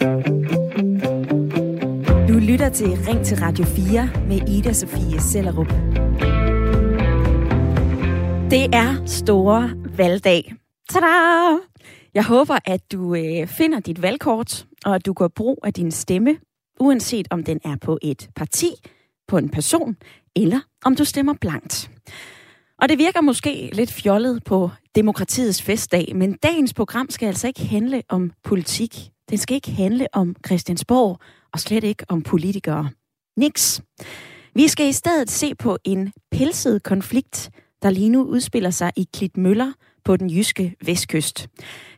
Du lytter til Ring til Radio 4 med Ida Sofie Sellerup. Det er store valgdag. Tada! Jeg håber, at du øh, finder dit valgkort, og at du går brug af din stemme, uanset om den er på et parti, på en person, eller om du stemmer blankt. Og det virker måske lidt fjollet på demokratiets festdag, men dagens program skal altså ikke handle om politik. Den skal ikke handle om Christiansborg, og slet ikke om politikere. Niks. Vi skal i stedet se på en pelset konflikt, der lige nu udspiller sig i Klitmøller på den jyske vestkyst.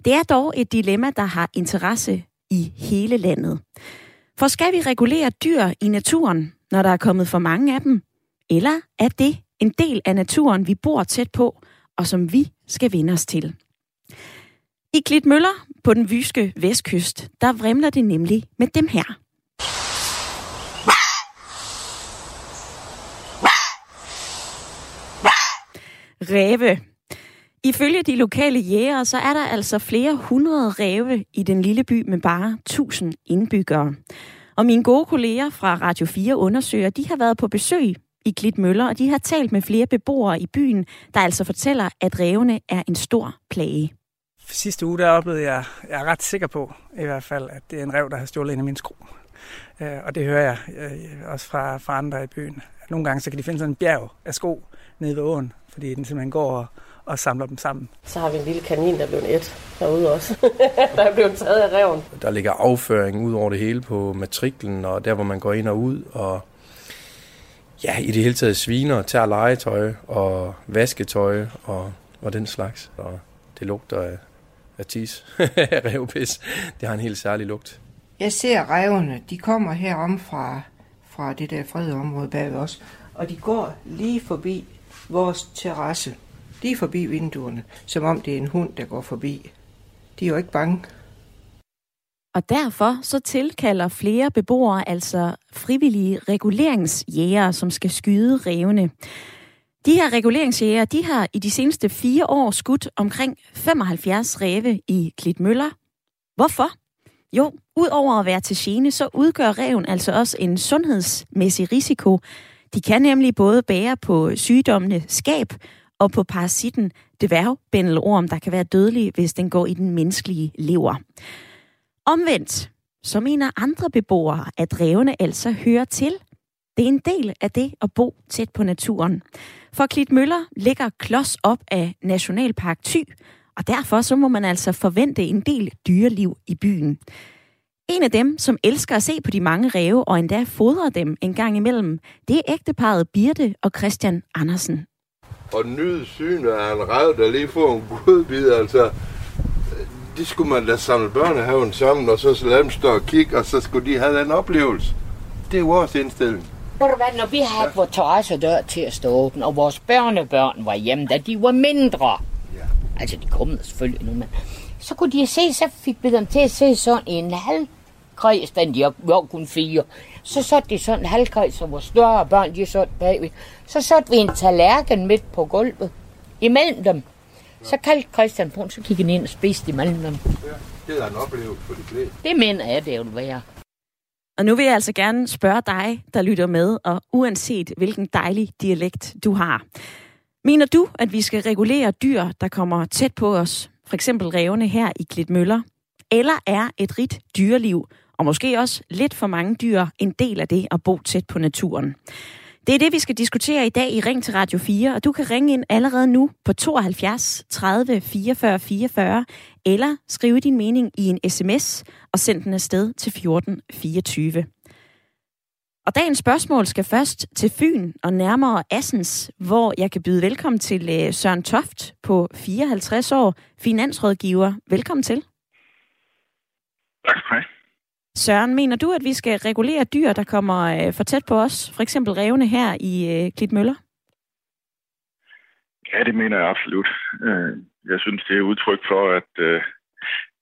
Det er dog et dilemma, der har interesse i hele landet. For skal vi regulere dyr i naturen, når der er kommet for mange af dem? Eller er det en del af naturen, vi bor tæt på, og som vi skal vende os til? I Klitmøller på den jyske vestkyst, der vrimler det nemlig med dem her. Ræve. Ifølge de lokale jægere, så er der altså flere hundrede ræve i den lille by med bare 1000 indbyggere. Og mine gode kolleger fra Radio 4 undersøger, de har været på besøg i Klitmøller, og de har talt med flere beboere i byen, der altså fortæller, at rævene er en stor plage. Sidste uge der oplevede jeg, jeg er ret sikker på i hvert fald, at det er en rev, der har stjålet en af mine sko. Øh, og det hører jeg øh, også fra, fra andre i byen. Nogle gange så kan de finde sådan en bjerg af sko nede ved åen, fordi den simpelthen går og, og samler dem sammen. Så har vi en lille kanin, der er blevet et derude også. der er blevet taget af reven. Der ligger afføring ud over det hele på matriklen, og der hvor man går ind og ud, og ja, i det hele taget sviner, tager legetøj og vasketøj og, og den slags. Og det lugter af, af tis, revpis. Det har en helt særlig lugt. Jeg ser revene, de kommer herom fra, fra det der fredede område bag os, og de går lige forbi vores terrasse. Lige forbi vinduerne, som om det er en hund, der går forbi. De er jo ikke bange. Og derfor så tilkalder flere beboere altså frivillige reguleringsjæger, som skal skyde revne. De her reguleringsjæger, de har i de seneste fire år skudt omkring 75 ræve i Klitmøller. Hvorfor? Jo, udover at være til gene, så udgør reven altså også en sundhedsmæssig risiko. De kan nemlig både bære på sygdommene skab og på parasitten dværgbændelorm, der kan være dødelig, hvis den går i den menneskelige lever. Omvendt, så mener andre beboere, at revene altså hører til. Det er en del af det at bo tæt på naturen. For Klit Møller ligger klods op af Nationalpark Thy, og derfor så må man altså forvente en del dyreliv i byen. En af dem, som elsker at se på de mange ræve og endda fodre dem en gang imellem, det er ægteparet Birte og Christian Andersen. Og nyde synet af en rev, der lige får en godbid, altså det skulle man da samle børnehaven sammen, og så lade dem stå og kigge, og så skulle de have en oplevelse. Det er vores indstilling. Ved du hvad, når vi havde ja. vores terrassedør til at stå åben, og vores børnebørn var hjemme, da de var mindre, ja. altså de kom selvfølgelig nu, men så kunne de se, så fik vi dem til at se sådan en halv kreds, den de var kun fire. Så satte de sådan en halvkreds, og vores større børn, de sad bagved. Så satte vi en tallerken midt på gulvet, imellem dem. Så kaldte Christian på, så kiggede han ind og spiste imellem dem. Ja, det er en oplevelse for de fleste. Det mener jeg, det vil være. Og nu vil jeg altså gerne spørge dig, der lytter med, og uanset hvilken dejlig dialekt du har. Mener du, at vi skal regulere dyr, der kommer tæt på os, for eksempel revne her i Klitmøller? Eller er et rigt dyreliv, og måske også lidt for mange dyr, en del af det at bo tæt på naturen? Det er det, vi skal diskutere i dag i Ring til Radio 4, og du kan ringe ind allerede nu på 72 30 44 44, eller skrive din mening i en sms og send den afsted til 14 24. Og dagens spørgsmål skal først til Fyn og nærmere Assens, hvor jeg kan byde velkommen til øh, Søren Toft på 54 år, finansrådgiver. Velkommen til. Tak skal du have. Søren, mener du, at vi skal regulere dyr, der kommer øh, for tæt på os? For eksempel revne her i øh, Klitmøller? Ja, det mener jeg absolut. Øh, jeg synes, det er udtryk for, at øh,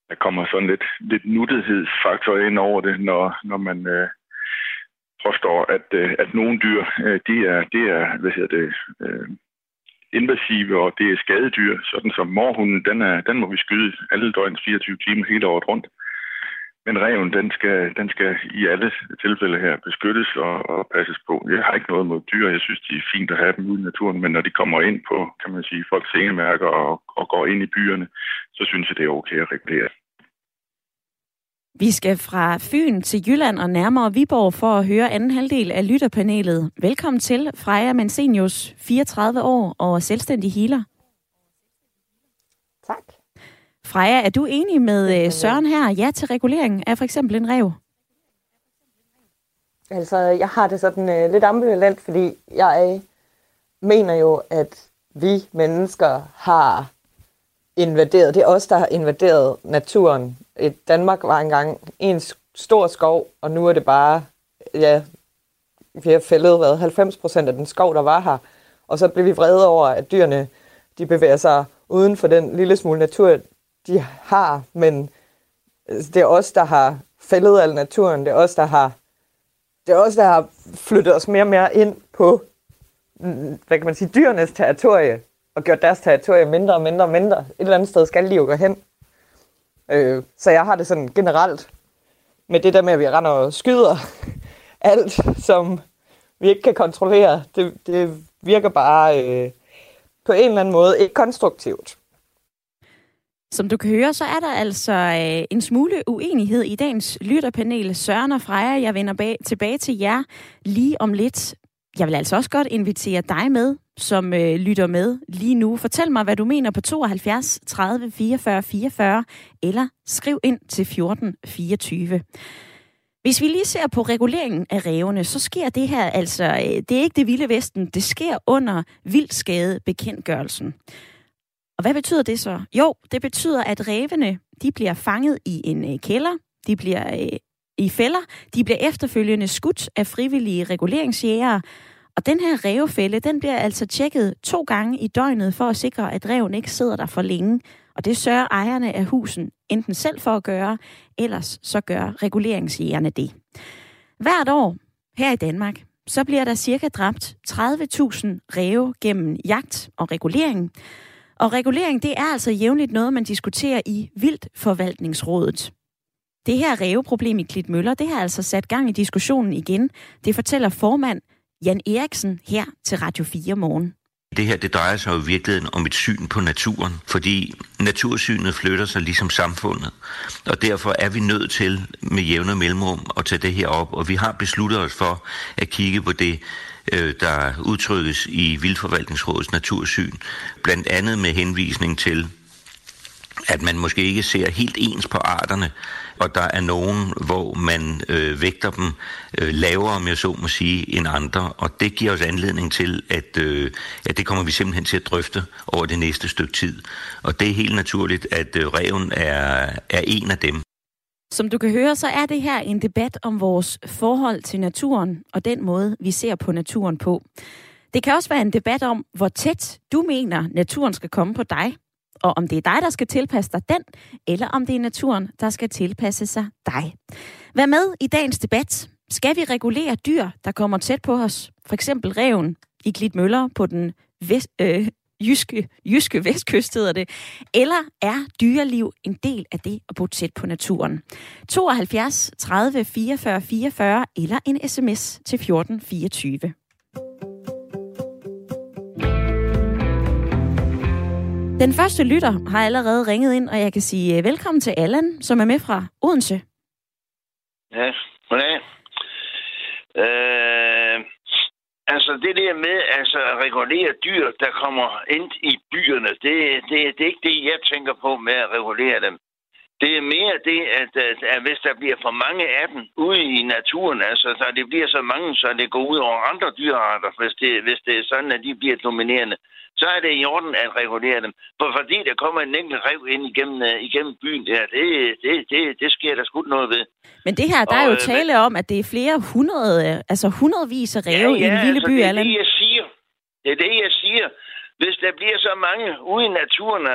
der kommer sådan lidt, lidt nuttighedsfaktor ind over det, når, når man øh, påstår, at, øh, at nogle dyr, øh, de er, det er, hvad hedder det, øh, invasive, og det er skadedyr, sådan som morhunden, den, er, den må vi skyde alle døgns 24 timer hele året rundt men reven, den skal, den skal i alle tilfælde her beskyttes og, og passes på. Jeg har ikke noget mod dyr. Jeg synes, det er fint at have dem ude i naturen, men når de kommer ind på, kan man sige, folks sengemærker og, og går ind i byerne, så synes jeg, det er okay at regulere. Vi skal fra Fyn til Jylland og nærmere Viborg for at høre anden halvdel af lytterpanelet. Velkommen til Freja Mansenius, 34 år og selvstændig healer. Tak. Freja, er du enig med øh, Søren her? Ja til regulering af for eksempel en rev? Altså, jeg har det sådan uh, lidt ambivalent, fordi jeg mener jo, at vi mennesker har invaderet, det er os, der har invaderet naturen. Et Danmark var engang en stor skov, og nu er det bare, ja, vi har fældet hvad, 90 procent af den skov, der var her. Og så blev vi vrede over, at dyrene de bevæger sig uden for den lille smule natur, de har, men altså, det er os, der har fældet al naturen. Det er os, der har, det er os, der har flyttet os mere og mere ind på, hvad kan man sige, dyrenes territorie, og gjort deres territorie mindre og mindre og mindre. Et eller andet sted skal de jo gå hen. Øh, så jeg har det sådan generelt med det der med, at vi render og skyder alt, som vi ikke kan kontrollere. Det, det virker bare øh, på en eller anden måde ikke konstruktivt. Som du kan høre, så er der altså øh, en smule uenighed i dagens lytterpanel. Søren og Freja, jeg vender bag, tilbage til jer lige om lidt. Jeg vil altså også godt invitere dig med, som øh, lytter med lige nu. Fortæl mig, hvad du mener på 72 30 44 44, eller skriv ind til 14 24. Hvis vi lige ser på reguleringen af revene, så sker det her altså, øh, det er ikke det vilde vesten, det sker under vildskadebekendtgørelsen. Og hvad betyder det så? Jo, det betyder, at revene de bliver fanget i en øh, kælder, de bliver øh, i fælder, de bliver efterfølgende skudt af frivillige reguleringsjægere, og den her rævefælde, den bliver altså tjekket to gange i døgnet for at sikre, at reven ikke sidder der for længe. Og det sørger ejerne af husen enten selv for at gøre, ellers så gør reguleringsjægerne det. Hvert år her i Danmark, så bliver der cirka dræbt 30.000 ræve gennem jagt og regulering. Og regulering, det er altså jævnligt noget, man diskuterer i Vildtforvaltningsrådet. Det her ræveproblem i Klitmøller, det har altså sat gang i diskussionen igen. Det fortæller formand Jan Eriksen her til Radio 4 morgen. Det her det drejer sig jo i virkeligheden om et syn på naturen, fordi natursynet flytter sig ligesom samfundet. Og derfor er vi nødt til med jævne mellemrum at tage det her op. Og vi har besluttet os for at kigge på det, øh, der udtrykkes i Vildforvaltningsrådets natursyn. Blandt andet med henvisning til, at man måske ikke ser helt ens på arterne, og der er nogen, hvor man øh, vægter dem øh, lavere, om jeg så må sige, end andre. Og det giver os anledning til, at, øh, at det kommer vi simpelthen til at drøfte over det næste stykke tid. Og det er helt naturligt, at øh, reven er, er en af dem. Som du kan høre, så er det her en debat om vores forhold til naturen og den måde, vi ser på naturen på. Det kan også være en debat om, hvor tæt du mener, naturen skal komme på dig og om det er dig, der skal tilpasse dig den, eller om det er naturen, der skal tilpasse sig dig. Vær med i dagens debat. Skal vi regulere dyr, der kommer tæt på os? For eksempel reven i Glitmøller på den vest, øh, jyske, jyske vestkyst hedder det. Eller er dyreliv en del af det at bo tæt på naturen? 72 30 44 44 eller en sms til 14 24. Den første lytter har allerede ringet ind, og jeg kan sige øh, velkommen til Allan, som er med fra Odense. Ja, goddag. Øh, altså det der med altså, at regulere dyr, der kommer ind i byerne, det, det, det er ikke det, jeg tænker på med at regulere dem. Det er mere det, at, at, at hvis der bliver for mange af dem ude i naturen, altså så det bliver så mange, så det går ud over andre dyrearter, hvis det, hvis det er sådan, at de bliver dominerende, så er det i orden at regulere dem. For fordi der kommer en enkelt rev ind igennem, uh, igennem byen der, det, det, det, det sker der sgu noget ved. Men det her, der og, er jo øh, tale men... om, at det er flere hundrede, altså hundredvis af ræve ja, ja, i en lille altså, by, det er det, jeg siger. Det er det, jeg siger. Hvis der bliver så mange ude i naturen,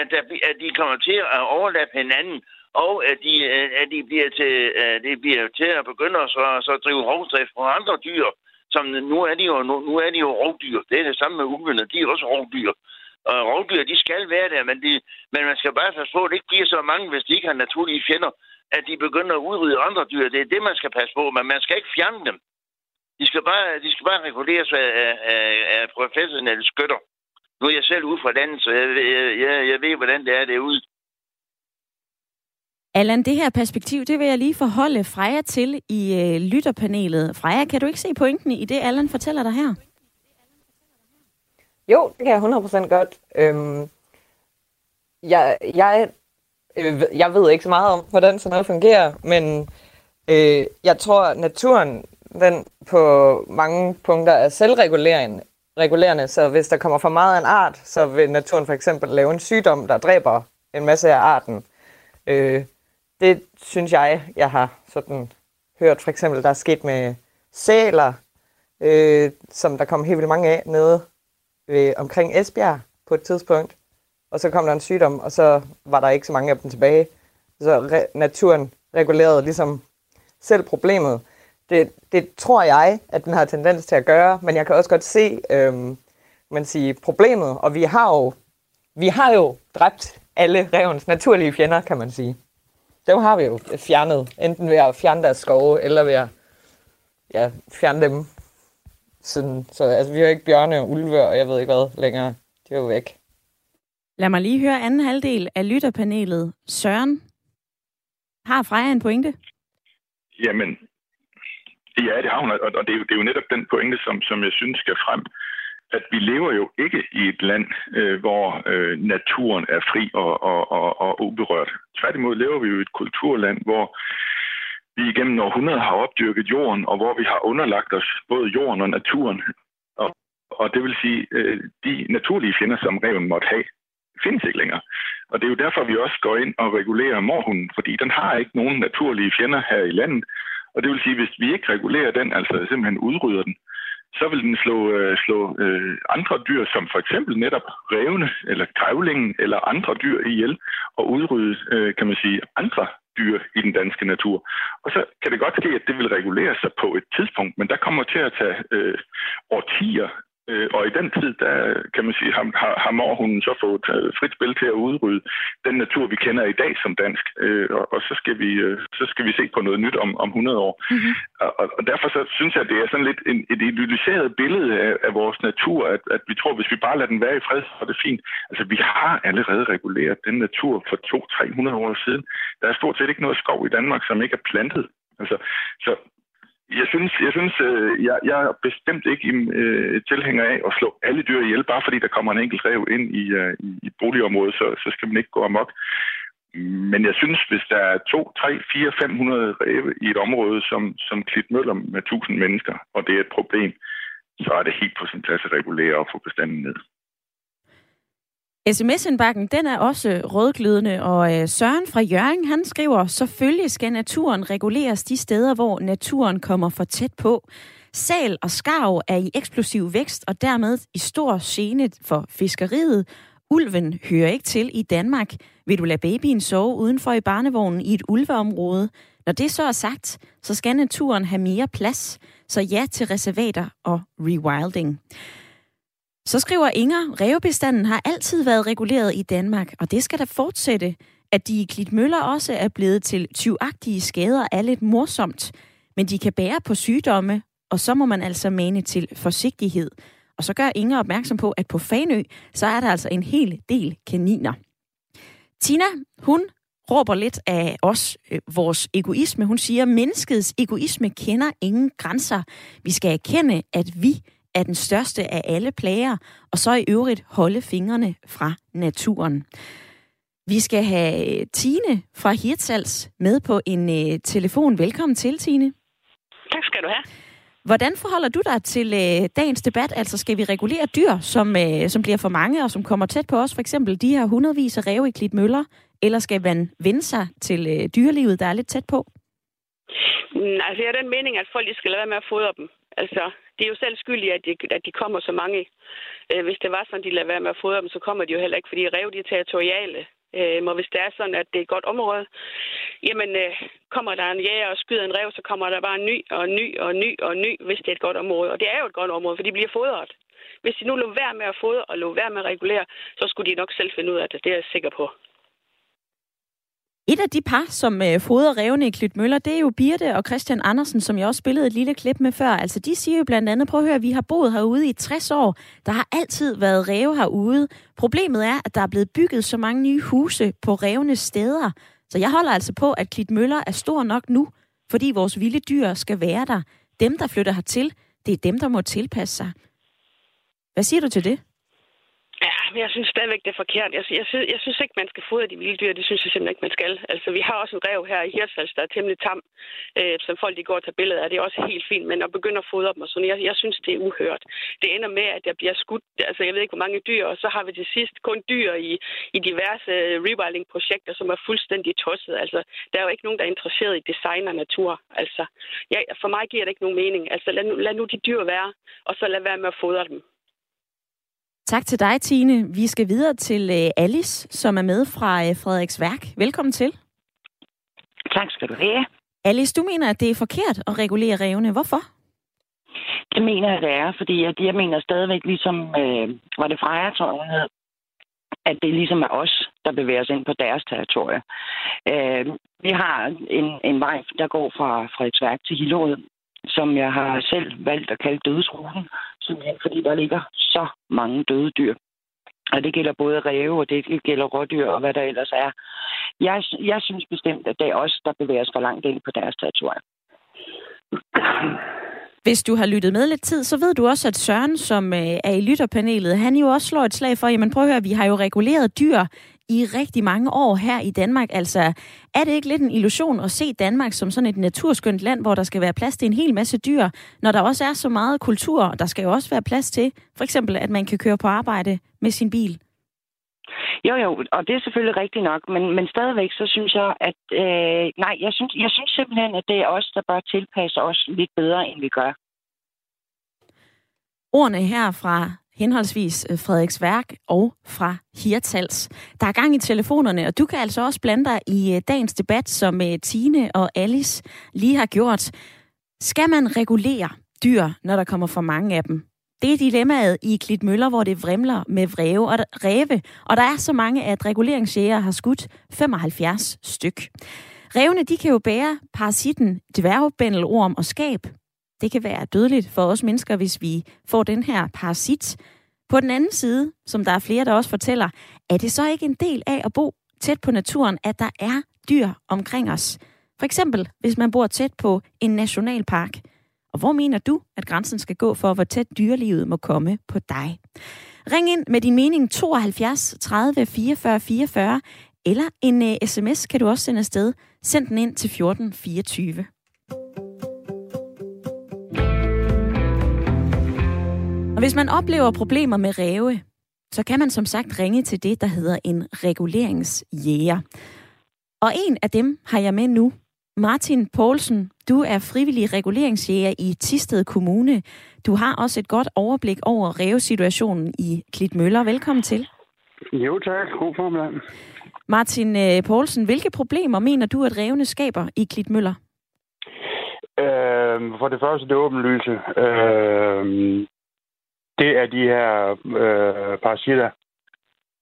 at, der, at de kommer til at overlappe hinanden, og at de, øh, at de bliver til, øh, at de bliver til at begynde at så, så drive rovdrift på andre dyr, som nu er de jo, nu, nu er de jo rovdyr. Det er det samme med ulvene. De er også rovdyr. Og rovdyr, de skal være der, men, de, men man skal bare passe på, at det ikke bliver så mange, hvis de ikke har naturlige fjender, at de begynder at udrydde andre dyr. Det er det, man skal passe på, men man skal ikke fjerne dem. De skal bare, de skal bare reguleres af, af, af, professionelle skytter. Nu er jeg selv ude fra landet, så jeg, jeg, jeg, jeg ved, hvordan det er derude. Allan, det her perspektiv, det vil jeg lige forholde Freja til i øh, lytterpanelet. Freja, kan du ikke se pointen i det, Allan fortæller dig her? Jo, det kan jeg 100% godt. Øhm, jeg, jeg, øh, jeg ved ikke så meget om, hvordan sådan noget fungerer, men øh, jeg tror, naturen den på mange punkter er selvregulerende. Regulerende, så hvis der kommer for meget af en art, så vil naturen for eksempel lave en sygdom, der dræber en masse af arten. Øh, det synes jeg, jeg har sådan hørt for eksempel, der er sket med sæler, øh, som der kom helt vildt mange af nede ved, omkring Esbjerg på et tidspunkt. Og så kom der en sygdom, og så var der ikke så mange af dem tilbage. Så re- naturen regulerede ligesom selv problemet. Det, det tror jeg, at den har tendens til at gøre, men jeg kan også godt se øhm, man siger, problemet, og vi har jo vi har jo dræbt alle revens naturlige fjender, kan man sige. Dem har vi jo fjernet, enten ved at fjerne deres skove, eller ved at ja, fjerne dem. Sådan, så altså, vi har jo ikke bjørne og ulve, og jeg ved ikke hvad længere. De er jo væk. Lad mig lige høre anden halvdel af lytterpanelet. Søren, har Freja en pointe? Jamen, ja, det har hun, og det er jo, det er jo netop den pointe, som, som jeg synes skal frem at vi lever jo ikke i et land, øh, hvor øh, naturen er fri og, og, og, og uberørt. Tværtimod lever vi jo i et kulturland, hvor vi igennem århundreder har opdyrket jorden, og hvor vi har underlagt os både jorden og naturen. Og, og det vil sige, øh, de naturlige fjender, som reven måtte have, findes ikke længere. Og det er jo derfor, vi også går ind og regulerer morhunden, fordi den har ikke nogen naturlige fjender her i landet. Og det vil sige, hvis vi ikke regulerer den, altså simpelthen udrydder den, så vil den slå, øh, slå øh, andre dyr, som for eksempel netop revne eller grævlingen eller andre dyr ihjel, og udrydde, øh, kan man sige, andre dyr i den danske natur. Og så kan det godt ske, at det vil regulere sig på et tidspunkt, men der kommer til at tage øh, årtier Øh, og i den tid, der kan man sige, har, har, har morhunden så fået frit spil til at udrydde den natur, vi kender i dag som dansk. Øh, og, og så, skal vi, øh, så skal vi se på noget nyt om, om 100 år. Mm-hmm. Og, og derfor så synes jeg, at det er sådan lidt en, et idealiseret billede af, af vores natur, at, at vi tror, hvis vi bare lader den være i fred, så er det fint. Altså, vi har allerede reguleret den natur for 200-300 år siden. Der er stort set ikke noget skov i Danmark, som ikke er plantet. Altså, så jeg synes, jeg, synes øh, jeg, jeg er bestemt ikke øh, tilhænger af at slå alle dyr ihjel, bare fordi der kommer en enkelt rev ind i, øh, i boligområdet, så, så skal man ikke gå amok. Men jeg synes, hvis der er 2, 3, 4, 500 ræve i et område som, som Klitmøller med 1000 mennesker, og det er et problem, så er det helt på sin plads at regulere og få bestanden ned. SMS-indbakken, den er også rødglødende, og øh, Søren fra Jørgen, han skriver, selvfølgelig skal naturen reguleres de steder, hvor naturen kommer for tæt på. Sal og skarv er i eksplosiv vækst, og dermed i stor gene for fiskeriet. Ulven hører ikke til i Danmark. Vil du lade babyen sove udenfor i barnevognen i et ulveområde? Når det så er sagt, så skal naturen have mere plads. Så ja til reservater og rewilding. Så skriver Inger, revbestanden har altid været reguleret i Danmark, og det skal der fortsætte. At de i Klitmøller også er blevet til tyvagtige skader er lidt morsomt, men de kan bære på sygdomme, og så må man altså mane til forsigtighed. Og så gør Inger opmærksom på, at på Fanø, så er der altså en hel del kaniner. Tina, hun råber lidt af os, øh, vores egoisme. Hun siger, at menneskets egoisme kender ingen grænser. Vi skal erkende, at vi er den største af alle plager, og så i øvrigt holde fingrene fra naturen. Vi skal have Tine fra Hirtshals med på en uh, telefon. Velkommen til, Tine. Tak skal du have. Hvordan forholder du dig til uh, dagens debat? Altså, skal vi regulere dyr, som, uh, som bliver for mange og som kommer tæt på os? For eksempel de her hundredvis af ræve i Klitmøller. Eller skal man vende sig til uh, dyrelivet, der er lidt tæt på? Mm, altså, jeg er den mening, at folk skal lade være med at fodre dem. Altså, de er jo selv skyldige, at de, at de kommer så mange. Øh, hvis det var sådan, de lader være med at fodre dem, så kommer de jo heller ikke, fordi rev de er territoriale. Øh, og hvis det er sådan, at det er et godt område, jamen øh, kommer der en jæger og skyder en rev, så kommer der bare en ny og en ny og en ny og en ny, hvis det er et godt område. Og det er jo et godt område, for de bliver fodret. Hvis de nu lå være med at fodre og lå være med at regulere, så skulle de nok selv finde ud af det. Det er jeg sikker på. Et af de par, som øh, fodrer revne i Klytmøller, det er jo Birte og Christian Andersen, som jeg også spillede et lille klip med før. Altså, de siger jo blandt andet, prøv at høre, vi har boet herude i 60 år. Der har altid været ræve herude. Problemet er, at der er blevet bygget så mange nye huse på revne steder. Så jeg holder altså på, at Klitmøller er stor nok nu, fordi vores vilde dyr skal være der. Dem, der flytter hertil, det er dem, der må tilpasse sig. Hvad siger du til det? Ja, men jeg synes stadigvæk, det er forkert. Jeg, jeg, synes, jeg synes ikke, man skal fodre de vilde dyr. Det synes jeg simpelthen ikke, man skal. Altså, vi har også en rev her i Hirsals, der er temmelig tam, øh, som folk de går og tager billeder af. Det er også helt fint, men at begynde at fodre dem og sådan, jeg, jeg synes, det er uhørt. Det ender med, at der bliver skudt, altså jeg ved ikke, hvor mange dyr, og så har vi til sidst kun dyr i, i diverse rewilding-projekter, som er fuldstændig tosset. Altså, der er jo ikke nogen, der er interesseret i design og natur. Altså, jeg, for mig giver det ikke nogen mening. Altså, lad nu, lad nu de dyr være, og så lad være med at fodre dem. Tak til dig, Tine. Vi skal videre til øh, Alice, som er med fra øh, Frederiks Værk. Velkommen til. Tak skal du have. Alice, du mener, at det er forkert at regulere revne. Hvorfor? Det mener jeg, det er, fordi at jeg mener stadigvæk, ligesom øh, var det frejertårnet, at det ligesom er os, der bevæger os ind på deres territorie. Øh, vi har en, en vej, der går fra Frederiksværk til Hillerød, som jeg har selv valgt at kalde dødsruten, simpelthen fordi der ligger så mange døde dyr. Og det gælder både ræve, og det gælder rådyr, og hvad der ellers er. Jeg, jeg synes bestemt, at det er os, der bevæger os for langt ind på deres territorium. Hvis du har lyttet med lidt tid, så ved du også, at Søren, som øh, er i lytterpanelet, han jo også slår et slag for, jamen prøv at høre, vi har jo reguleret dyr i rigtig mange år her i Danmark. Altså, er det ikke lidt en illusion at se Danmark som sådan et naturskønt land, hvor der skal være plads til en hel masse dyr, når der også er så meget kultur, og der skal jo også være plads til, for eksempel, at man kan køre på arbejde med sin bil? Jo, jo, og det er selvfølgelig rigtigt nok, men, men stadigvæk så synes jeg, at øh, nej, jeg synes, jeg synes simpelthen, at det er os, der bør tilpasse os lidt bedre, end vi gør. Ordene her fra henholdsvis øh, Frederiks Værk og fra Hirtals. Der er gang i telefonerne, og du kan altså også blande dig i øh, dagens debat, som øh, Tine og Alice lige har gjort. Skal man regulere dyr, når der kommer for mange af dem? Det er dilemmaet i Klitmøller, hvor det vrimler med vreve og ræve, og der er så mange, at reguleringsjæger har skudt 75 styk. Revne, de kan jo bære parasitten dværgbændelorm og skab, det kan være dødeligt for os mennesker, hvis vi får den her parasit. På den anden side, som der er flere, der også fortæller, er det så ikke en del af at bo tæt på naturen, at der er dyr omkring os? For eksempel, hvis man bor tæt på en nationalpark. Og hvor mener du, at grænsen skal gå for, hvor tæt dyrelivet må komme på dig? Ring ind med din mening 72 30 44 44, eller en øh, uh, sms kan du også sende afsted. Send den ind til 1424. Og hvis man oplever problemer med ræve, så kan man som sagt ringe til det, der hedder en reguleringsjæger. Og en af dem har jeg med nu. Martin Poulsen, du er frivillig reguleringsjæger i Tisted Kommune. Du har også et godt overblik over rævesituationen i Klitmøller. Velkommen til. Jo tak, god formiddag. Martin øh, Poulsen, hvilke problemer mener du, at rævene skaber i Klitmøller? Øh, for det første det åbenlyse. Øh, det er de her øh, parasitter,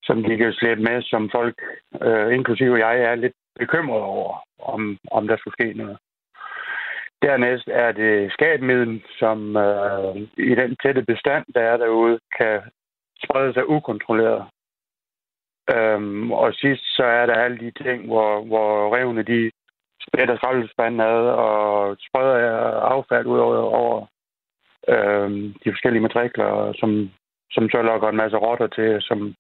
som de kan slæbe med, som folk, øh, inklusive jeg, er lidt bekymret over, om, om der skulle ske noget. Dernæst er det skabmiddel, som øh, i den tætte bestand, der er derude, kan sprede sig ukontrolleret. Øhm, og sidst så er der alle de ting, hvor, hvor revne de spætter skraldespanden ad og spreder affald ud over, over øh, de forskellige matrikler, som, som så lokker en masse rotter til, som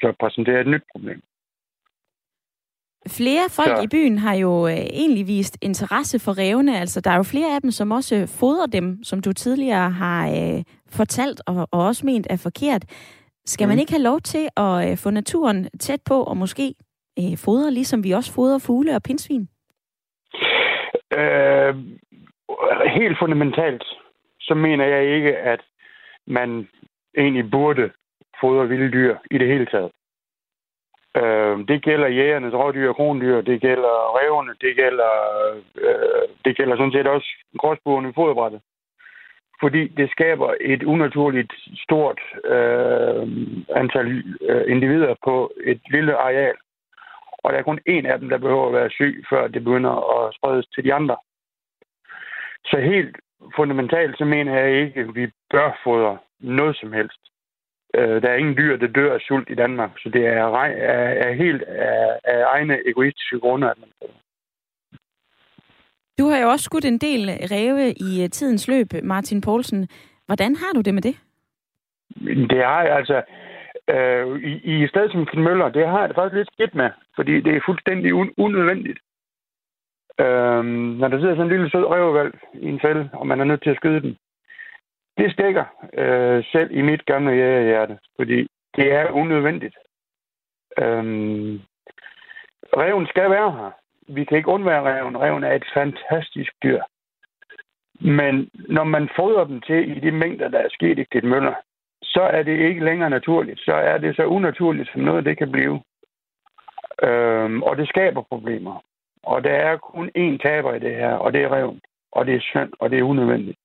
så præsenterer et nyt problem. Flere folk så. i byen har jo øh, egentlig vist interesse for revne. Altså, der er jo flere af dem, som også fodrer dem, som du tidligere har øh, fortalt og, og også ment er forkert. Skal mm. man ikke have lov til at øh, få naturen tæt på og måske øh, fodre, ligesom vi også fodrer fugle og pindsvin? Øh, helt fundamentalt så mener jeg ikke, at man egentlig burde fodre vilde dyr i det hele taget. Øh, det gælder jægernes rådyr og krondyr, det gælder revne, det gælder, øh, det gælder sådan set også gråsbuerne i foderbrættet. fordi det skaber et unaturligt stort øh, antal øh, individer på et lille areal. Og der er kun en af dem, der behøver at være syg, før det begynder at spredes til de andre. Så helt fundamentalt, så mener jeg ikke, at vi bør fodre noget som helst. Øh, der er ingen dyr, der dør af sult i Danmark, så det er, er, er helt af, af egne egoistiske grunde, at man fodrer. Du har jo også skudt en del ræve i øh, tidens løb, Martin Poulsen. Hvordan har du det med det? Det har jeg altså... Øh, i, I stedet som Kim Møller, det har jeg det faktisk lidt skidt med, fordi det er fuldstændig un- unødvendigt. Øh, når der sidder sådan en lille sød røvevalg i en fælde, og man er nødt til at skyde den, det stikker øh, selv i mit gamle jægerhjerte, fordi det er unødvendigt. Øhm, reven skal være her vi kan ikke undvære reven. Reven er et fantastisk dyr. Men når man fodrer dem til i de mængder, der er sket i dit møller, så er det ikke længere naturligt. Så er det så unaturligt, som noget det kan blive. Øhm, og det skaber problemer. Og der er kun én taber i det her, og det er reven. Og det er synd, og det er unødvendigt.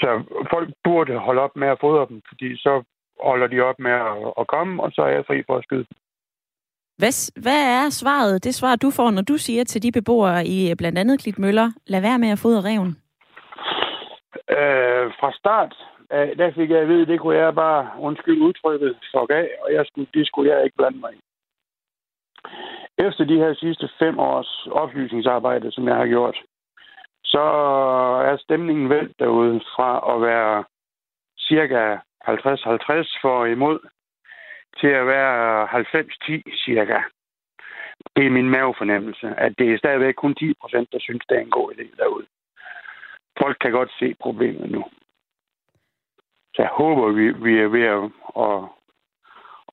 Så folk burde holde op med at fodre dem, fordi så holder de op med at, komme, og så er jeg fri for at skyde dem. Hvad, hvad er svaret, det svar, du får, når du siger til de beboere i blandt andet Klitmøller, lad være med at fodre reven? Øh, fra start, øh, der fik jeg at vide, det kunne jeg bare, undskyld udtrykket, fuck af, og jeg skulle, det skulle jeg ikke blande mig i. Efter de her sidste fem års oplysningsarbejde, som jeg har gjort, så er stemningen vendt derude fra at være cirka 50-50 for imod, til at være 90-10 cirka. Det er min mavefornemmelse, at det er stadigvæk kun 10 procent, der synes, det er en god idé derude. Folk kan godt se problemet nu. Så jeg håber, vi, vi er ved at, at,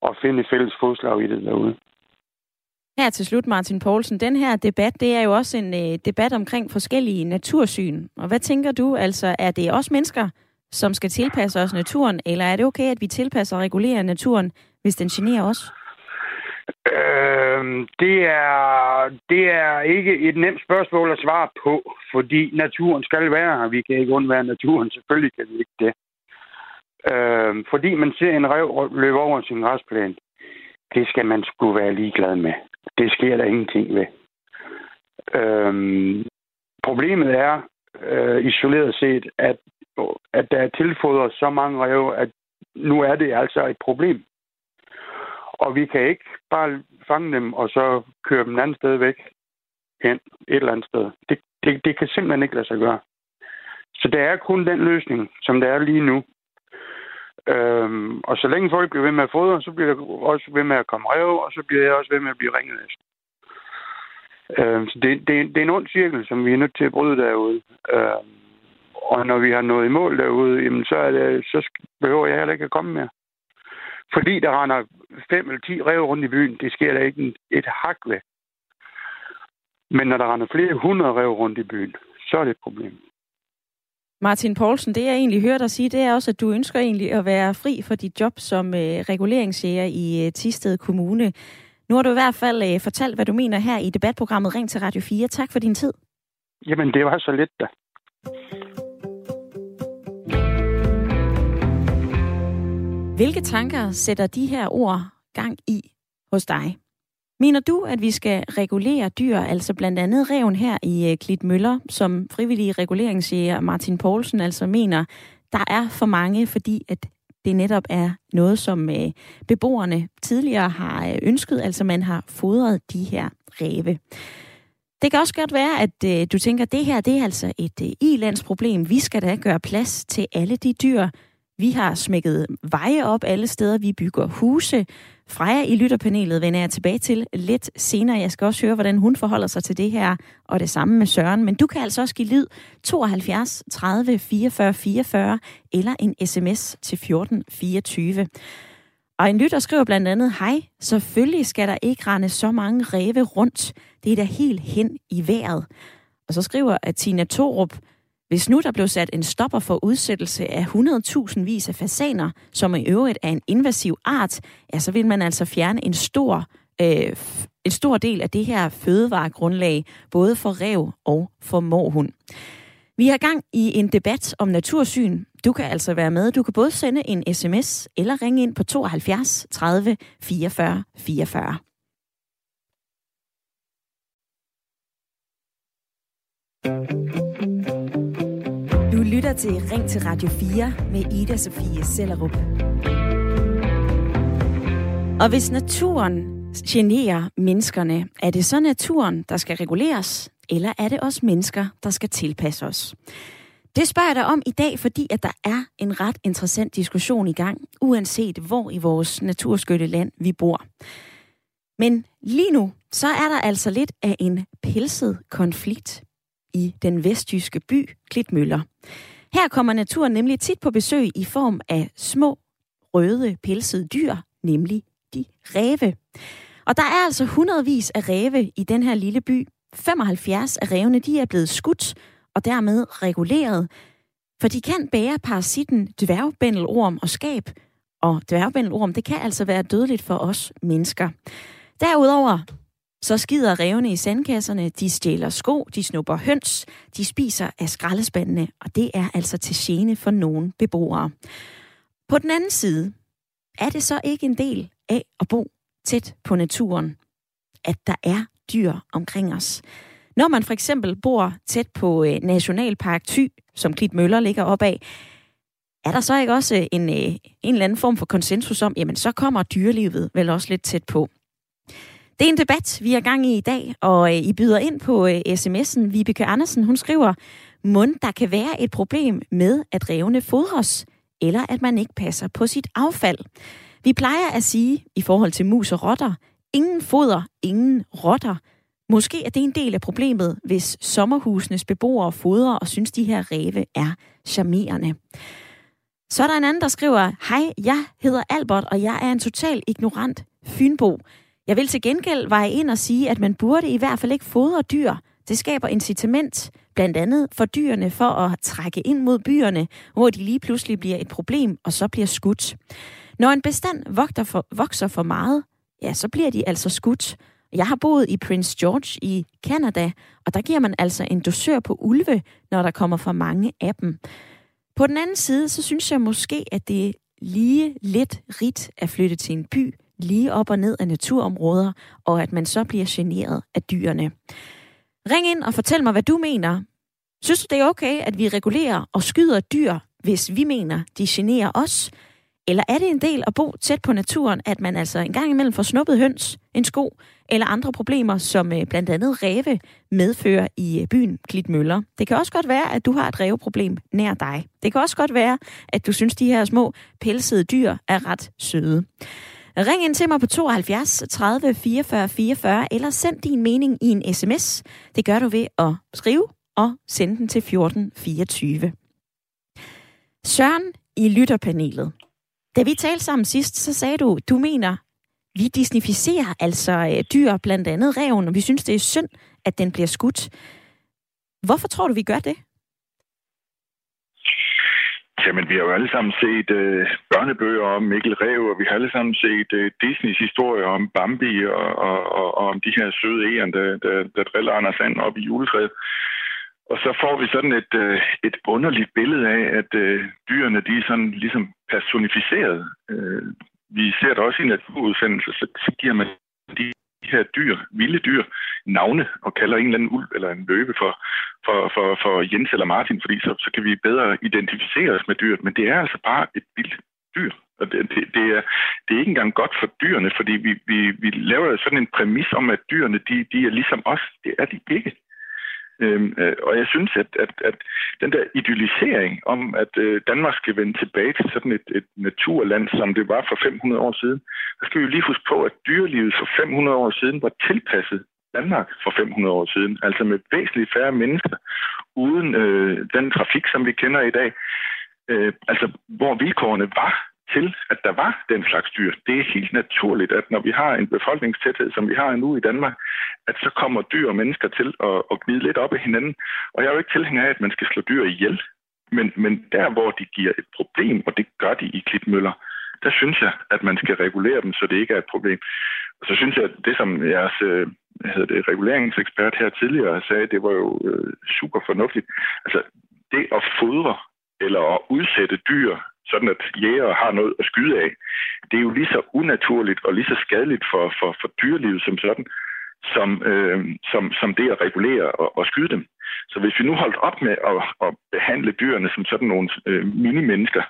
at finde fælles fodslag i det derude. Her til slut, Martin Poulsen. Den her debat, det er jo også en øh, debat omkring forskellige natursyn. Og hvad tænker du? Altså, er det også mennesker, som skal tilpasse os naturen, eller er det okay, at vi tilpasser og regulerer naturen hvis den generer os? Øh, det, er, det er ikke et nemt spørgsmål at svare på, fordi naturen skal være her. Vi kan ikke undvære naturen. Selvfølgelig kan vi ikke det. Øh, fordi man ser en rev løbe over sin græsplæne, det skal man skulle være ligeglad med. Det sker der ingenting ved. Øhm, problemet er øh, isoleret set, at, at der er tilfodret så mange rev, at nu er det altså et problem. Og vi kan ikke bare fange dem og så køre dem et andet sted væk hen et eller andet sted. Det, det, det kan simpelthen ikke lade sig gøre. Så det er kun den løsning, som der er lige nu. Øhm, og så længe folk bliver ved med at fodre, så bliver jeg også ved med at komme rev, og så bliver jeg også ved med at blive ringet efter. Øhm, så det, det, det er en ond cirkel, som vi er nødt til at bryde derude. Øhm, og når vi har nået i mål derude, jamen så, er det, så behøver jeg heller ikke at komme mere. Fordi der render fem eller ti rev rundt i byen, det sker der ikke et hak ved. Men når der render flere hundrede rev rundt i byen, så er det et problem. Martin Poulsen, det jeg egentlig hører dig sige, det er også, at du ønsker egentlig at være fri for dit job som øh, reguleringsjæger i øh, Tisted Kommune. Nu har du i hvert fald øh, fortalt, hvad du mener her i debatprogrammet Ring til Radio 4. Tak for din tid. Jamen, det var så lidt da. Hvilke tanker sætter de her ord gang i hos dig? Mener du, at vi skal regulere dyr, altså blandt andet reven her i øh, Klitmøller, som frivillige reguleringsjæger Martin Poulsen altså mener, der er for mange, fordi at det netop er noget, som øh, beboerne tidligere har øh, ønsket, altså man har fodret de her ræve. Det kan også godt være, at du tænker, at det her det er altså et i-landsproblem. Vi skal da gøre plads til alle de dyr, vi har smækket veje op alle steder. Vi bygger huse. Freja i lytterpanelet vender jeg tilbage til lidt senere. Jeg skal også høre, hvordan hun forholder sig til det her, og det samme med Søren. Men du kan altså også give lyd 72 30 44 44 eller en sms til 14 24. Og en lytter skriver blandt andet, hej, selvfølgelig skal der ikke rende så mange ræve rundt. Det er da helt hen i vejret. Og så skriver at Tina Torup, hvis nu der blev sat en stopper for udsættelse af 100.000 vis af fasaner, som i øvrigt er en invasiv art, ja, så vil man altså fjerne en stor, øh, en stor del af det her fødevaregrundlag, både for rev og for morhund. Vi har gang i en debat om natursyn. Du kan altså være med. Du kan både sende en sms eller ringe ind på 72 30 44 44. Du lytter til Ring til Radio 4 med Ida Sofie Sellerup. Og hvis naturen generer menneskerne, er det så naturen, der skal reguleres, eller er det os mennesker, der skal tilpasse os? Det spørger jeg dig om i dag, fordi at der er en ret interessant diskussion i gang, uanset hvor i vores naturskytte land vi bor. Men lige nu, så er der altså lidt af en pelset konflikt i den vestjyske by Klitmøller. Her kommer naturen nemlig tit på besøg i form af små, røde, pelsede dyr, nemlig de ræve. Og der er altså hundredvis af ræve i den her lille by. 75 af rævene de er blevet skudt og dermed reguleret, for de kan bære parasitten dværgbændelorm og skab, og dværgbændelorm det kan altså være dødeligt for os mennesker. Derudover så skider revne i sandkasserne, de stjæler sko, de snupper høns, de spiser af skraldespandene, og det er altså til gene for nogle beboere. På den anden side er det så ikke en del af at bo tæt på naturen, at der er dyr omkring os. Når man for eksempel bor tæt på øh, Nationalpark Thy, som Klitmøller ligger op af, er der så ikke også en, øh, en eller anden form for konsensus om, jamen så kommer dyrelivet vel også lidt tæt på. Det er en debat, vi er gang i i dag, og øh, I byder ind på øh, sms'en. Vibeke Andersen, hun skriver, mund der kan være et problem med, at revne fodres, eller at man ikke passer på sit affald. Vi plejer at sige, i forhold til mus og rotter, ingen foder, ingen rotter. Måske er det en del af problemet, hvis sommerhusenes beboere fodrer og synes, de her ræve er charmerende. Så er der en anden, der skriver, Hej, jeg hedder Albert, og jeg er en total ignorant fynbo. Jeg vil til gengæld veje ind og sige, at man burde i hvert fald ikke fodre dyr. Det skaber incitament, blandt andet for dyrene, for at trække ind mod byerne, hvor de lige pludselig bliver et problem og så bliver skudt. Når en bestand vokser for, vokser for meget, ja, så bliver de altså skudt. Jeg har boet i Prince George i Canada, og der giver man altså en dosør på ulve, når der kommer for mange af dem. På den anden side, så synes jeg måske, at det er lige lidt rigt at flytte til en by, lige op og ned af naturområder, og at man så bliver generet af dyrene. Ring ind og fortæl mig, hvad du mener. Synes du, det er okay, at vi regulerer og skyder dyr, hvis vi mener, de generer os? Eller er det en del at bo tæt på naturen, at man altså en gang imellem får snuppet høns, en sko eller andre problemer, som øh, blandt andet ræve medfører i øh, byen Klitmøller? Det kan også godt være, at du har et ræveproblem nær dig. Det kan også godt være, at du synes, de her små pelsede dyr er ret søde. Ring ind til mig på 72 30 44 44, eller send din mening i en sms. Det gør du ved at skrive og sende den til 14 24. Søren i lytterpanelet. Da vi talte sammen sidst, så sagde du, du mener, vi disnificerer altså øh, dyr, blandt andet reven, og vi synes, det er synd, at den bliver skudt. Hvorfor tror du, vi gør det? Jamen, vi har jo alle sammen set øh, børnebøger om Mikkel Rev, og vi har alle sammen set øh, Disneys historie om Bambi og, og, og, og om de her søde æren, der, der, der driller Anders Sand op i juletræet. Og så får vi sådan et, øh, et underligt billede af, at øh, dyrene de er sådan ligesom personificeret. Øh, vi ser det også i naturudsendelser, så, så giver man de her dyr, vilde dyr, navne og kalder en eller anden ulv eller en løve for, for, for, for Jens eller Martin, fordi så, så kan vi bedre identificere os med dyret. Men det er altså bare et vildt dyr. Og det, det, det, er, det er ikke engang godt for dyrene, fordi vi, vi, vi laver sådan en præmis om, at dyrene de, de er ligesom os. Det er de ikke. Øhm, øh, og jeg synes, at, at, at den der idealisering om, at øh, Danmark skal vende tilbage til sådan et, et naturland, som det var for 500 år siden, så skal vi jo lige huske på, at dyrelivet for 500 år siden var tilpasset Danmark for 500 år siden, altså med væsentligt færre mennesker, uden øh, den trafik, som vi kender i dag. Øh, altså, hvor vilkårene var til, at der var den slags dyr. Det er helt naturligt, at når vi har en befolkningstæthed, som vi har nu i Danmark, at så kommer dyr og mennesker til at, at gnide lidt op af hinanden. Og jeg er jo ikke tilhænger af, at man skal slå dyr ihjel. Men, men der, hvor de giver et problem, og det gør de i klitmøller, der synes jeg, at man skal regulere dem, så det ikke er et problem. Og så synes jeg, at det, som jeres øh, hvad hedder det, reguleringsekspert her tidligere sagde, det var jo øh, super fornuftigt. Altså, det at fodre eller at udsætte dyr, sådan at jæger har noget at skyde af, det er jo lige så unaturligt og lige så skadeligt for, for, for dyrelivet som sådan, som, øh, som, som det at regulere og, og skyde dem. Så hvis vi nu holdt op med at, at behandle dyrene som sådan nogle øh, mini-mennesker,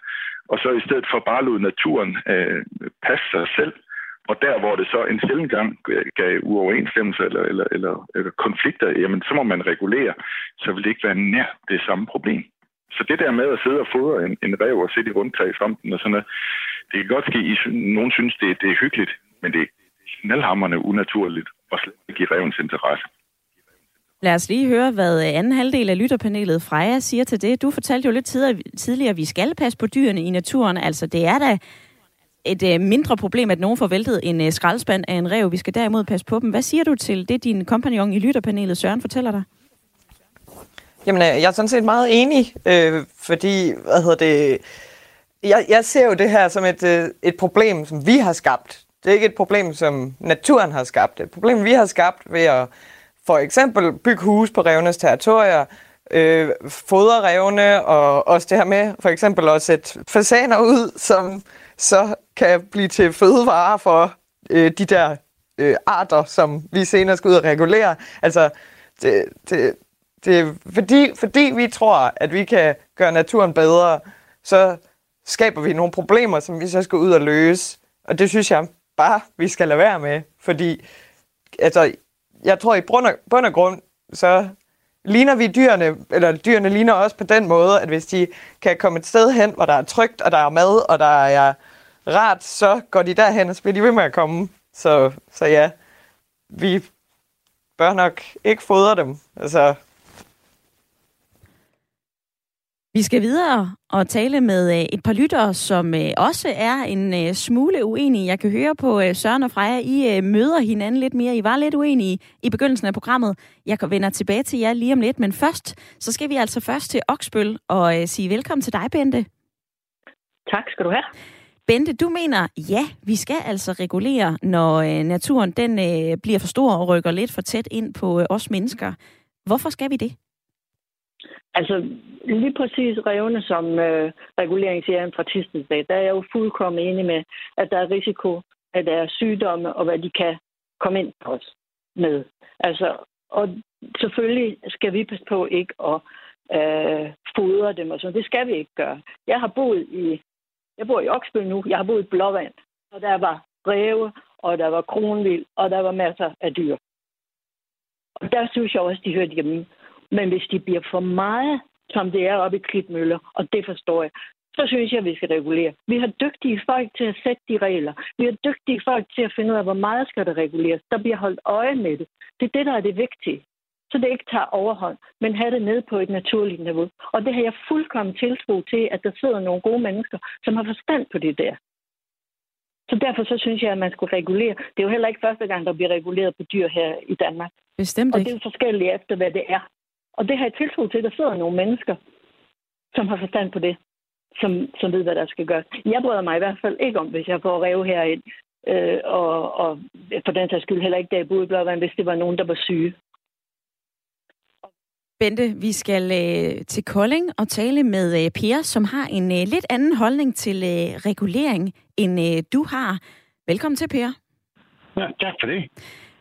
og så i stedet for bare lod naturen øh, passe sig selv, og der, hvor det så en sjældent gang gav uoverensstemmelser eller, eller, eller, eller konflikter, jamen så må man regulere, så vil det ikke være nær det samme problem. Så det der med at sidde og fodre en, en rev og sætte i rundtag i fronten og sådan noget, det kan godt ske, at nogen synes, det, det er hyggeligt, men det er knaldhammerne unaturligt og slet ikke i revens interesse. Lad os lige høre, hvad anden halvdel af lytterpanelet Freja siger til det. Du fortalte jo lidt tidligere, at vi skal passe på dyrene i naturen. Altså, det er da et øh, mindre problem, at nogen får væltet en øh, skraldespand af en rev. Vi skal derimod passe på dem. Hvad siger du til det, din kompagnon i lytterpanelet Søren fortæller dig? Jamen, øh, jeg er sådan set meget enig, øh, fordi, hvad hedder det, jeg, jeg ser jo det her som et, øh, et problem, som vi har skabt. Det er ikke et problem, som naturen har skabt. Det er et problem, vi har skabt ved at for eksempel bygge hus på revnes territorier, øh, fodre revne, og også det her med for eksempel at sætte fasaner ud, som så kan blive til fødevarer for øh, de der øh, arter, som vi senere skal ud og regulere. Altså, det, det, det, fordi, fordi vi tror, at vi kan gøre naturen bedre, så skaber vi nogle problemer, som vi så skal ud og løse. Og det synes jeg bare, vi skal lade være med. Fordi altså, jeg tror i bund og, bund og grund, så ligner vi dyrene, eller dyrene ligner også på den måde, at hvis de kan komme et sted hen, hvor der er trygt, og der er mad, og der er rart, så går de derhen, og så bliver de ved med at komme. Så, så ja, vi bør nok ikke fodre dem. Altså, Vi skal videre og tale med øh, et par lyttere, som øh, også er en øh, smule uenige. Jeg kan høre på Søren og Freja, I møder hinanden lidt mere. I var lidt uenige i begyndelsen af programmet. Jeg vender tilbage til jer lige om lidt, men først, så skal vi altså først til Oksbøl og sige velkommen til dig, Bente. Tak skal du have. Bente, du mener, ja, vi skal altså regulere, når naturen den bliver for stor og rykker lidt for tæt ind på os mennesker. Hvorfor skal vi det? Altså, lige præcis revne som øh, reguleringsjæren fra Tistensdag, der er jeg jo fuldkommen enig med, at der er risiko, at der er sygdomme, og hvad de kan komme ind på os med. Altså, og selvfølgelig skal vi passe på ikke at øh, fodre dem og sådan. Det skal vi ikke gøre. Jeg har boet i, jeg bor i Oksbøl nu, jeg har boet i Blåvand, og der var ræve, og der var kronvild, og der var masser af dyr. Og der synes jeg også, de hørte hjemme. Men hvis de bliver for meget, som det er oppe i Klitmøller, og det forstår jeg, så synes jeg, at vi skal regulere. Vi har dygtige folk til at sætte de regler. Vi har dygtige folk til at finde ud af, hvor meget skal der reguleres. Der bliver holdt øje med det. Det er det, der er det vigtige. Så det ikke tager overhånd, men have det nede på et naturligt niveau. Og det har jeg fuldkommen tiltro til, at der sidder nogle gode mennesker, som har forstand på det der. Så derfor så synes jeg, at man skulle regulere. Det er jo heller ikke første gang, der bliver reguleret på dyr her i Danmark. Bestemt ikke. Og det er forskelligt efter, hvad det er. Og det har jeg tiltro til, at der sidder nogle mennesker, som har forstand på det, som, som ved, hvad der skal gøres. Jeg bryder mig i hvert fald ikke om, hvis jeg får rev herind, øh, og, og for den sags skyld heller ikke, da jeg boede i Blåvand, hvis det var nogen, der var syge. Bente, vi skal øh, til Kolding og tale med øh, Per, som har en øh, lidt anden holdning til øh, regulering, end øh, du har. Velkommen til, Per. Ja, tak for det.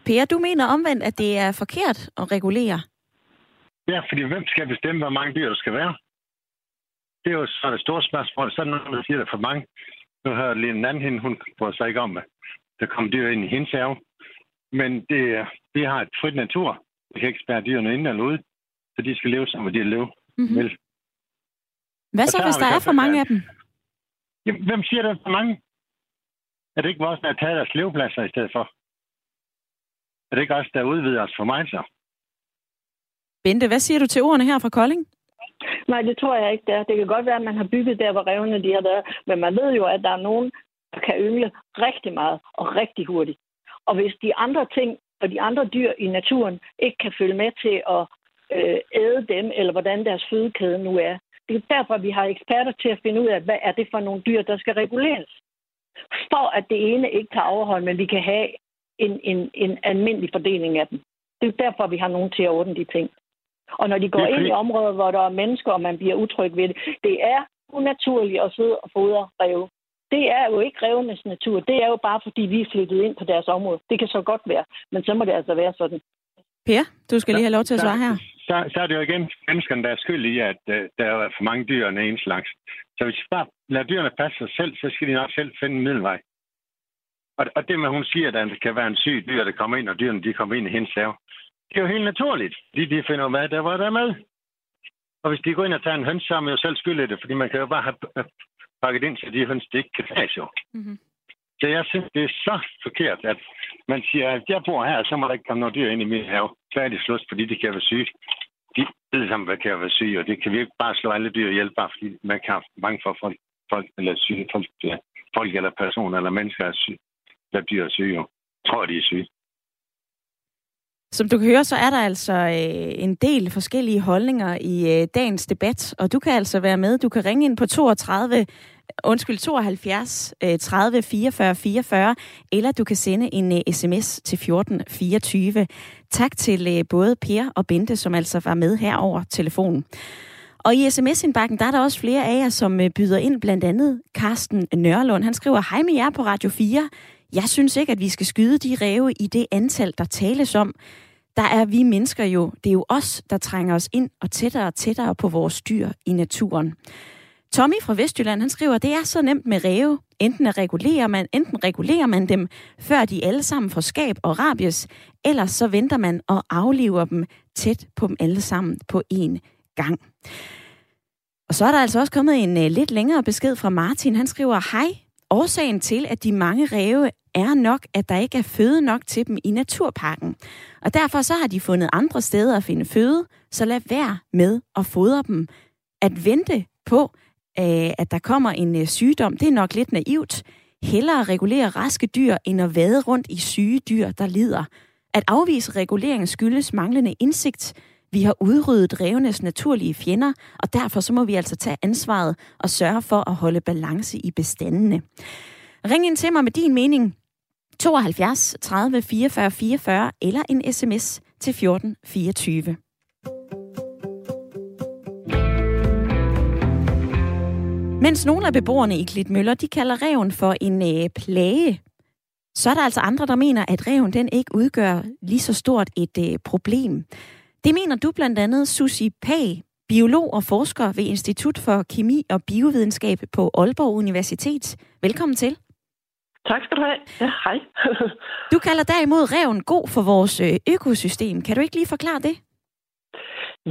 Per, du mener omvendt, at det er forkert at regulere. Ja, fordi hvem skal bestemme, hvor mange dyr der skal være? Det er jo så det store spørgsmål. Så der nogen, der siger, at for mange. Nu har jeg lige en anden hende, hun bryder sig ikke om, at der kommer dyr ind i hendes have. Men det, vi har et frit natur. Vi kan ikke spære dyrene ind eller ud, så de skal leve, som de lever. Mm-hmm. Vel. Hvad så, hvis der er for mange af dem? Jamen, hvem siger, der er for mange? Er det ikke vores, der har taget deres levepladser i stedet for? Er det ikke også, der udvider os for mig så? Bente, hvad siger du til ordene her fra Kolding? Nej, det tror jeg ikke, det er. Det kan godt være, at man har bygget der, hvor revne de har været. Men man ved jo, at der er nogen, der kan yngle rigtig meget og rigtig hurtigt. Og hvis de andre ting og de andre dyr i naturen ikke kan følge med til at øh, æde dem, eller hvordan deres fødekæde nu er. Det er derfor, vi har eksperter til at finde ud af, hvad er det for nogle dyr, der skal reguleres. For at det ene ikke tager overhånd, men vi kan have en, en, en almindelig fordeling af dem. Det er derfor, vi har nogen til at ordne de ting. Og når de går ind i områder, hvor der er mennesker, og man bliver utryg ved det, det er unaturligt at sidde og fodre rev. Det er jo ikke revenes natur. Det er jo bare, fordi vi er flyttet ind på deres område. Det kan så godt være, men så må det altså være sådan. Per, du skal lige have lov til at svare her. Så, så er det jo igen menneskerne, der er skyld i, at uh, der er for mange dyr af en slags. Så hvis vi bare lader dyrene passe sig selv, så skal de nok selv finde en middelvej. Og, og det med, hun siger, at der kan være en syg dyr, der kommer ind, og dyrene de kommer ind i hendes have, det er jo helt naturligt. De, de finder hvad der var der med. Og hvis de går ind og tager en høns, så er man jo selv skyld i det, fordi man kan jo bare have pakket ind, så de høns det ikke kan tages jo. Mm-hmm. Så jeg synes, det er så forkert, at man siger, at jeg bor her, så må der ikke komme noget dyr ind i min have. Færdig slås, fordi de kan være syge. De ved sammen, hvad kan være syge, og det kan vi ikke bare slå alle dyr ihjel, bare fordi man kan have mange for folk, folk eller syge, folk, folk eller personer eller mennesker er syge, der dyr er syge. Jo. Tror, de er syge. Som du kan høre, så er der altså øh, en del forskellige holdninger i øh, dagens debat, og du kan altså være med. Du kan ringe ind på 32 undskyld, 72 øh, 30 44 44, eller du kan sende en øh, sms til 14 24. Tak til øh, både Per og Bente, som altså var med her over telefonen. Og i sms-indbakken, der er der også flere af jer, som øh, byder ind, blandt andet Carsten Nørlund. Han skriver, hej med jer på Radio 4. Jeg synes ikke, at vi skal skyde de ræve i det antal, der tales om. Der er vi mennesker jo, det er jo os, der trænger os ind og tættere og tættere på vores dyr i naturen. Tommy fra Vestjylland, han skriver, det er så nemt med ræve. Enten, at regulerer man, enten regulerer man dem, før de alle sammen får skab og rabies, eller så venter man og aflever dem tæt på dem alle sammen på én gang. Og så er der altså også kommet en uh, lidt længere besked fra Martin. Han skriver, hej, årsagen til, at de mange ræve er nok, at der ikke er føde nok til dem i naturparken. Og derfor så har de fundet andre steder at finde føde, så lad være med at fodre dem. At vente på, øh, at der kommer en øh, sygdom, det er nok lidt naivt. Hellere regulere raske dyr, end at vade rundt i syge dyr, der lider. At afvise regulering skyldes manglende indsigt. Vi har udryddet revenes naturlige fjender, og derfor så må vi altså tage ansvaret og sørge for at holde balance i bestandene. Ring ind til mig med din mening. 72 30 44 44 eller en sms til 14 24. Mens nogle af beboerne i Klitmøller, de kalder reven for en øh, plage, så er der altså andre, der mener, at reven den ikke udgør lige så stort et øh, problem. Det mener du blandt andet Susi Pag, biolog og forsker ved Institut for Kemi og Biovidenskab på Aalborg Universitet. Velkommen til. Tak skal du have. Ja, hej. du kalder derimod reven god for vores øh, økosystem. Kan du ikke lige forklare det?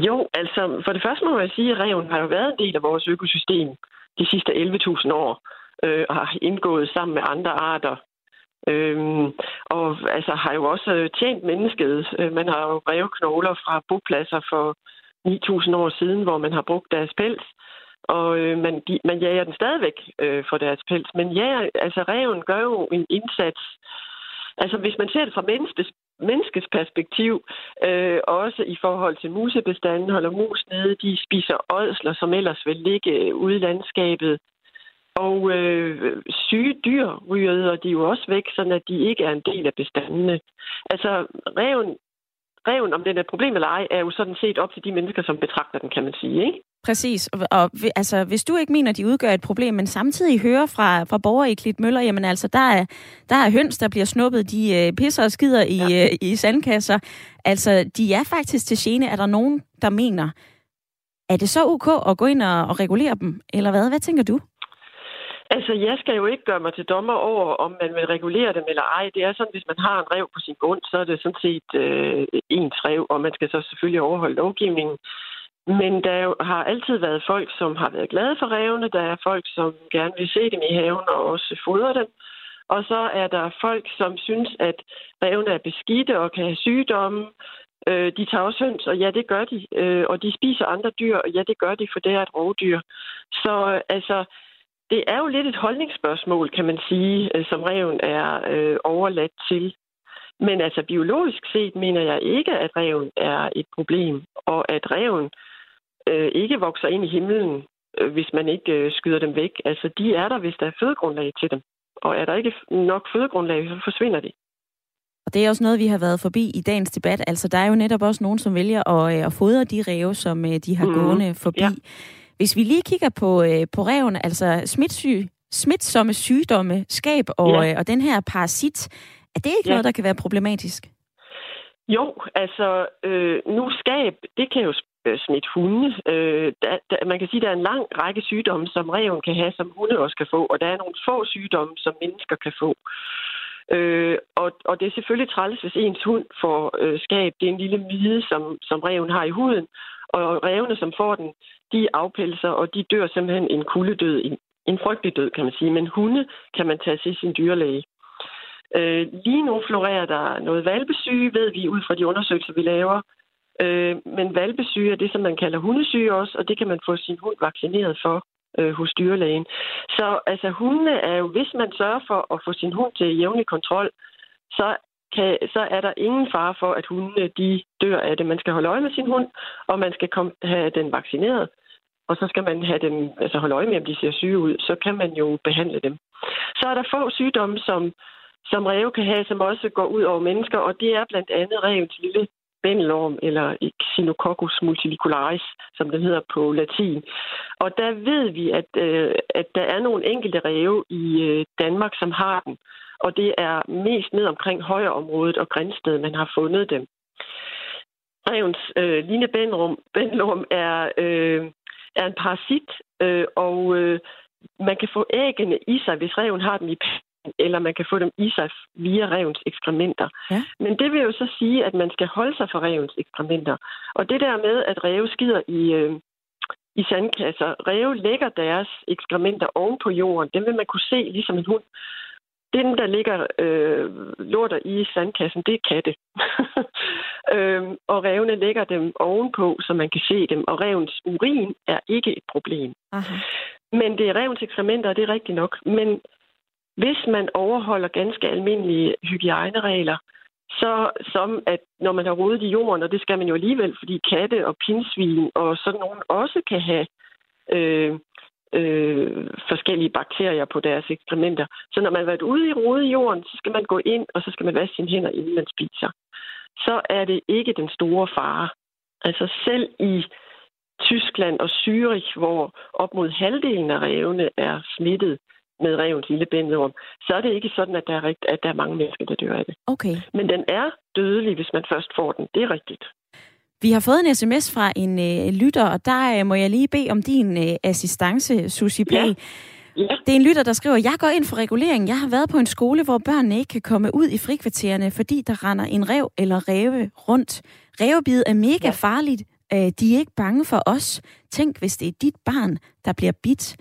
Jo, altså for det første må jeg sige, at reven har jo været en del af vores økosystem de sidste 11.000 år øh, og har indgået sammen med andre arter. Øhm, og altså har jo også tjent mennesket. Øh, man har jo brevknogler fra bopladser for 9.000 år siden, hvor man har brugt deres pels. Og øh, man, de, man jager den stadigvæk øh, for deres pels. Men ja, altså reven gør jo en indsats. Altså hvis man ser det fra menneskets, menneskets perspektiv, øh, også i forhold til musebestanden, holder mus nede, de spiser ådsler, som ellers vil ligge ude i landskabet. Og øh, syge dyr ryger de jo også væk, så at de ikke er en del af bestandene. Altså reven, reven, om den er et problem eller ej, er jo sådan set op til de mennesker, som betragter den, kan man sige. Ikke? Præcis. Og, og altså, hvis du ikke mener, at de udgør et problem, men samtidig hører fra, fra borgere i Klitmøller, jamen altså, der er, der er høns, der bliver snuppet, de øh, pisser og skider i, ja. øh, i sandkasser. Altså, de er faktisk til gene. Er der nogen, der mener, er det så ok at gå ind og, og regulere dem, eller hvad? Hvad tænker du? Altså, jeg skal jo ikke gøre mig til dommer over, om man vil regulere dem eller ej. Det er sådan, hvis man har en rev på sin grund, så er det sådan set øh, ens rev, og man skal så selvfølgelig overholde lovgivningen. Men der har altid været folk, som har været glade for revene. Der er folk, som gerne vil se dem i haven og også fodre dem. Og så er der folk, som synes, at revene er beskidte og kan have sygdomme. Øh, de tager også høns, og ja, det gør de. Øh, og de spiser andre dyr, og ja, det gør de, for det er et rovdyr. Så øh, altså, det er jo lidt et holdningsspørgsmål, kan man sige, øh, som reven er øh, overladt til. Men altså biologisk set mener jeg ikke, at reven er et problem, og at reven øh, ikke vokser ind i himlen, øh, hvis man ikke øh, skyder dem væk. Altså, de er der, hvis der er fødegrundlag til dem. Og er der ikke nok fødegrundlag, så forsvinder de. Og det er også noget, vi har været forbi i dagens debat. Altså, der er jo netop også nogen, som vælger at, øh, at fodre de ræve, som øh, de har mm. gående forbi. Ja. Hvis vi lige kigger på, øh, på reven, altså smitsyg, smitsomme sygdomme, skab og, ja. og den her parasit, er det ikke ja. noget, der kan være problematisk? Jo, altså øh, nu skab, det kan jo smitte hunde. Øh, der, der, man kan sige, at der er en lang række sygdomme, som reven kan have, som hunde også kan få, og der er nogle få sygdomme, som mennesker kan få. Øh, og, og det er selvfølgelig træls, hvis ens hund får øh, skab. Det er en lille mide, som, som reven har i huden. Og revene, som får den, de afpelser, og de dør simpelthen en kuldedød, en, en frygtelig død, kan man sige. Men hunde kan man tage til sin dyrlæge. Øh, lige nu florerer der noget valpesyge, ved vi ud fra de undersøgelser, vi laver. Øh, men valpesyge er det, som man kalder hundesyge også, og det kan man få sin hund vaccineret for øh, hos dyrlægen. Så altså hundene er jo, hvis man sørger for at få sin hund til jævnlig kontrol, så kan, så er der ingen fare for, at hundene de dør af det. Man skal holde øje med sin hund, og man skal komme, have den vaccineret. Og så skal man have dem, altså holde øje med, om de ser syge ud. Så kan man jo behandle dem. Så er der få sygdomme, som, som ræve kan have, som også går ud over mennesker, og det er blandt andet revens lille bændelorm, eller Xenococcus multilicularis, som den hedder på latin. Og der ved vi, at, øh, at der er nogle enkelte ræve i øh, Danmark, som har den. Og det er mest ned omkring højreområdet og Grænsted, man har fundet dem. Revens øh, linebændelorm er, øh, er en parasit, øh, og øh, man kan få æggene i sig, hvis reven har dem i eller man kan få dem i sig via revens ekskrementer. Ja. Men det vil jo så sige, at man skal holde sig for revens ekskrementer. Og det der med, at ræve skider i, øh, i sandkasser, ræve lægger deres ekskrementer oven på jorden, dem vil man kunne se ligesom en hund. Den, der ligger øh, lorter i sandkassen, det er katte. øhm, og revene lægger dem ovenpå, så man kan se dem. Og revens urin er ikke et problem. Aha. Men det er revens ekskrementer, og det er rigtigt nok. Men hvis man overholder ganske almindelige hygiejneregler, så som at når man har rodet i jorden, og det skal man jo alligevel, fordi katte og pinsvin og sådan nogen også kan have øh, øh, forskellige bakterier på deres ekskrementer. Så når man har været ude i rode i jorden, så skal man gå ind, og så skal man vaske sine hænder, inden man spiser. Så er det ikke den store fare. Altså selv i Tyskland og Zürich, hvor op mod halvdelen af revene er smittet, med revens lille bændelorm, så er det ikke sådan, at der, er, rigt, at der er mange mennesker, der dør af det. Okay. Men den er dødelig, hvis man først får den. Det er rigtigt. Vi har fået en sms fra en øh, lytter, og der øh, må jeg lige bede om din øh, assistance, Susie P. Ja. Ja. Det er en lytter, der skriver, jeg går ind for regulering. Jeg har været på en skole, hvor børnene ikke kan komme ud i frikvartererne, fordi der render en rev eller ræve rundt. Rævebid er mega ja. farligt. Øh, de er ikke bange for os. Tænk, hvis det er dit barn, der bliver bidt.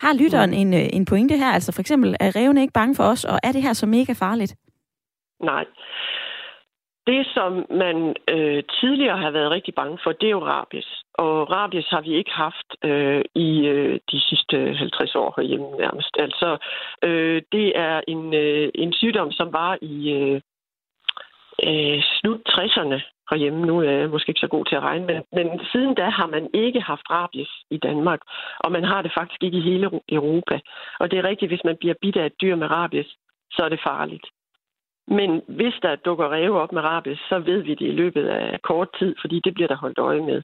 Har lytteren en, øh, en pointe her? Altså for eksempel, er revne ikke bange for os, og er det her så mega farligt? Nej. Det, som man øh, tidligere har været rigtig bange for, det er jo rabies. Og rabies har vi ikke haft øh, i øh, de sidste 50 år herhjemme nærmest. Altså, øh, det er en, øh, en sygdom, som var i øh, øh, slut 60'erne herhjemme. Nu er jeg måske ikke så god til at regne, men, men siden da har man ikke haft rabies i Danmark, og man har det faktisk ikke i hele Europa. Og det er rigtigt, hvis man bliver bidt af et dyr med rabies, så er det farligt. Men hvis der dukker ræve op med rabies, så ved vi det i løbet af kort tid, fordi det bliver der holdt øje med.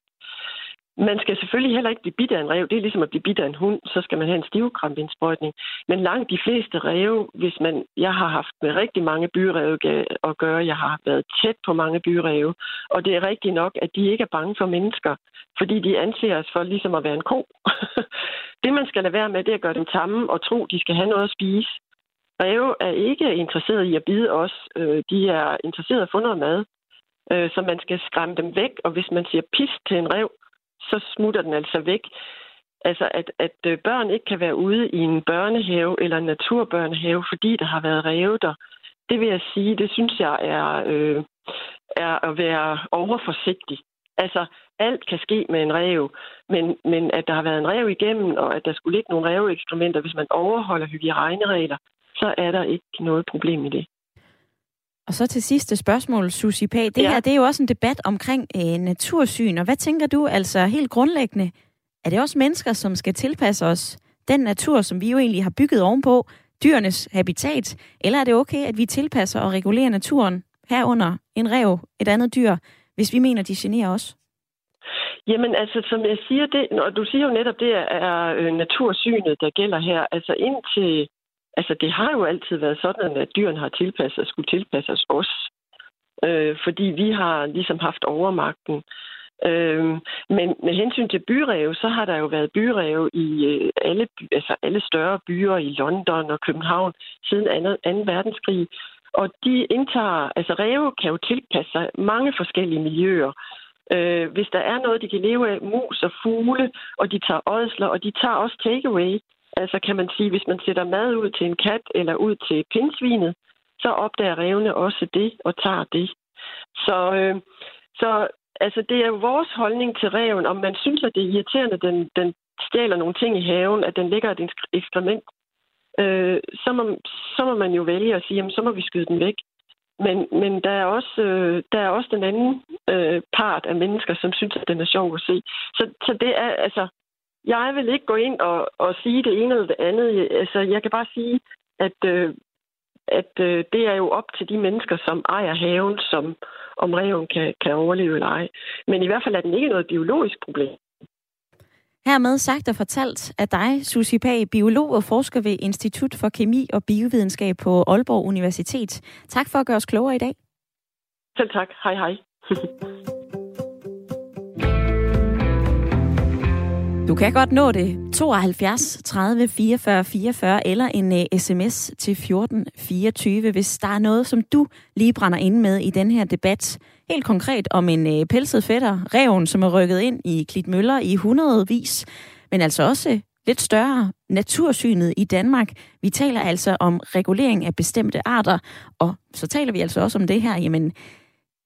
Man skal selvfølgelig heller ikke blive bidt af en rev. Det er ligesom at blive bidt af en hund, så skal man have en stivkrampindsprøjtning. Men langt de fleste ræve, hvis man... Jeg har haft med rigtig mange byræve at gøre. Jeg har været tæt på mange byræve. Og det er rigtigt nok, at de ikke er bange for mennesker, fordi de anser os for ligesom at være en ko. det, man skal lade være med, det er at gøre dem tamme og tro, de skal have noget at spise. Ræve er ikke interesseret i at bide os. Øh, de er interesseret i at få noget mad. Øh, så man skal skræmme dem væk, og hvis man siger pis til en rev, så smutter den altså væk. Altså, at, at øh, børn ikke kan være ude i en børnehave eller en naturbørnehave, fordi der har været ræve der, det vil jeg sige, det synes jeg er, øh, er at være overforsigtig. Altså, alt kan ske med en rev, men, men at der har været en rev igennem, og at der skulle ligge nogle reveekskrementer, hvis man overholder hygiejneregler, så er der ikke noget problem i det. Og så til sidste spørgsmål, Susie Pag. Det ja. her det er jo også en debat omkring øh, natursyn, og hvad tænker du altså helt grundlæggende? Er det også mennesker, som skal tilpasse os den natur, som vi jo egentlig har bygget ovenpå, dyrenes habitat, eller er det okay, at vi tilpasser og regulerer naturen herunder en rev, et andet dyr, hvis vi mener, de generer os? Jamen altså, som jeg siger, det, når du siger jo netop, det er, er øh, natursynet, der gælder her. Altså indtil, altså det har jo altid været sådan, at dyrene har tilpasset, skulle tilpasses os. Øh, fordi vi har ligesom haft overmagten. Øh, men med hensyn til byrev, så har der jo været byrev i øh, alle, altså alle større byer i London og København siden 2. 2. verdenskrig. Og de indtager, altså ræve kan jo tilpasse sig mange forskellige miljøer. Øh, hvis der er noget, de kan leve af, mus og fugle, og de tager ådsler, og de tager også takeaway. Altså kan man sige, hvis man sætter mad ud til en kat eller ud til pindsvinet, så opdager revne også det og tager det. Så, øh, så altså, det er jo vores holdning til reven, om man synes, at det er irriterende, at den, den stjæler nogle ting i haven, at den ligger et ekskrement, øh, så, må, så må man jo vælge at sige, jamen, så må vi skyde den væk. Men, men der, er også, øh, der er også den anden øh, part af mennesker, som synes, at den er sjov at se. Så, så det er, altså, jeg vil ikke gå ind og, og sige det ene eller det andet. Altså, jeg kan bare sige, at, øh, at øh, det er jo op til de mennesker, som ejer haven, som om reven kan, kan overleve eller ej. Men i hvert fald er den ikke noget biologisk problem. Hermed sagt og fortalt af dig, Susie Pag, biolog og forsker ved Institut for Kemi og Biovidenskab på Aalborg Universitet. Tak for at gøre os klogere i dag. Selv tak. Hej hej. Du kan godt nå det 72 30 44 44 eller en øh, uh, sms til 14 24, hvis der er noget, som du lige brænder ind med i den her debat. Helt konkret om en uh, pelset fætter, reven, som er rykket ind i Klitmøller i hundredvis, men altså også lidt større natursynet i Danmark. Vi taler altså om regulering af bestemte arter, og så taler vi altså også om det her, jamen,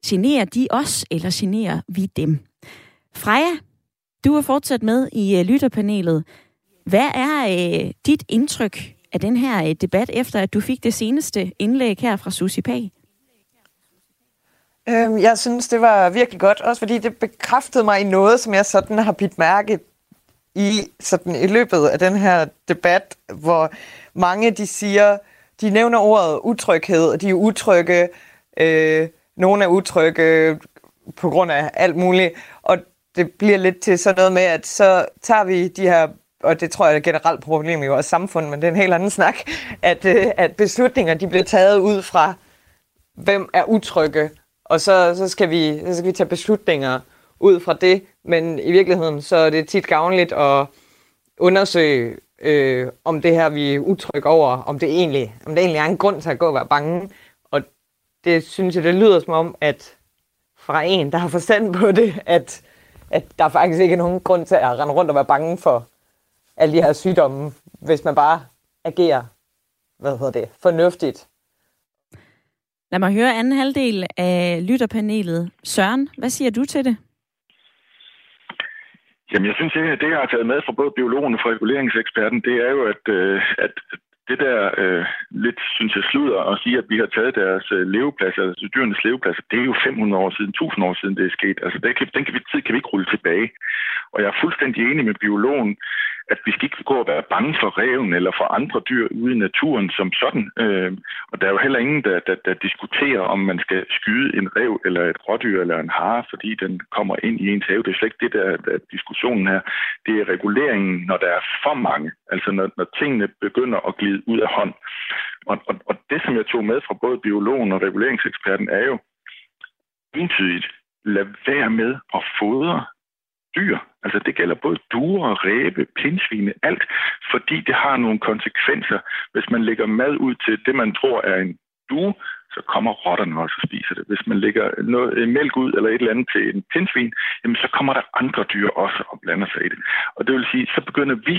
generer de os, eller generer vi dem? Freja, du er fortsat med i øh, lytterpanelet. Hvad er øh, dit indtryk af den her øh, debat, efter at du fik det seneste indlæg her fra Susi Pag? Øhm, jeg synes, det var virkelig godt, også fordi det bekræftede mig i noget, som jeg sådan har bidt mærke i, sådan i løbet af den her debat, hvor mange de siger, de nævner ordet utryghed, og de er utrygge, øh, nogle er utrygge på grund af alt muligt, det bliver lidt til sådan noget med, at så tager vi de her, og det tror jeg er et generelt problem i vores samfund, men det er en helt anden snak, at, øh, at beslutninger de bliver taget ud fra, hvem er utrygge, og så, så, skal vi, så skal vi tage beslutninger ud fra det, men i virkeligheden så er det tit gavnligt at undersøge, øh, om det her vi er utrygge over, om det, egentlig, om det egentlig er en grund til at gå og være bange. Og det synes jeg, det lyder som om, at fra en, der har forstand på det, at, at der faktisk ikke er nogen grund til at rende rundt og være bange for alle de her sygdomme, hvis man bare agerer hvad hedder det, fornuftigt Lad mig høre anden halvdel af lytterpanelet. Søren, hvad siger du til det? Jamen, jeg synes, at det, jeg har taget med fra både biologen og fra reguleringseksperten, det er jo, at, øh, at det der øh, lidt, synes jeg, sluder at sige, at vi har taget deres øh, levepladser, altså dyrenes levepladser, det er jo 500 år siden, 1000 år siden, det er sket. Altså, den, kan, den kan vi, tid kan vi ikke rulle tilbage. Og jeg er fuldstændig enig med biologen at vi skal ikke gå og være bange for reven eller for andre dyr ude i naturen som sådan. Øh, og der er jo heller ingen, der, der, der diskuterer, om man skal skyde en rev eller et rådyr eller en hare, fordi den kommer ind i ens have. Det er slet ikke det, der, der er diskussionen her. Det er reguleringen, når der er for mange. Altså når, når tingene begynder at glide ud af hånd. Og, og, og det, som jeg tog med fra både biologen og reguleringseksperten, er jo entydigt, lad være med at fodre dyr. Altså det gælder både duer, ræbe, pindsvine, alt, fordi det har nogle konsekvenser. Hvis man lægger mad ud til det, man tror er en due, så kommer rotterne også og spiser det. Hvis man lægger noget øh, mælk ud eller et eller andet til en pindsvin, jamen så kommer der andre dyr også og blander sig i det. Og det vil sige, så begynder vi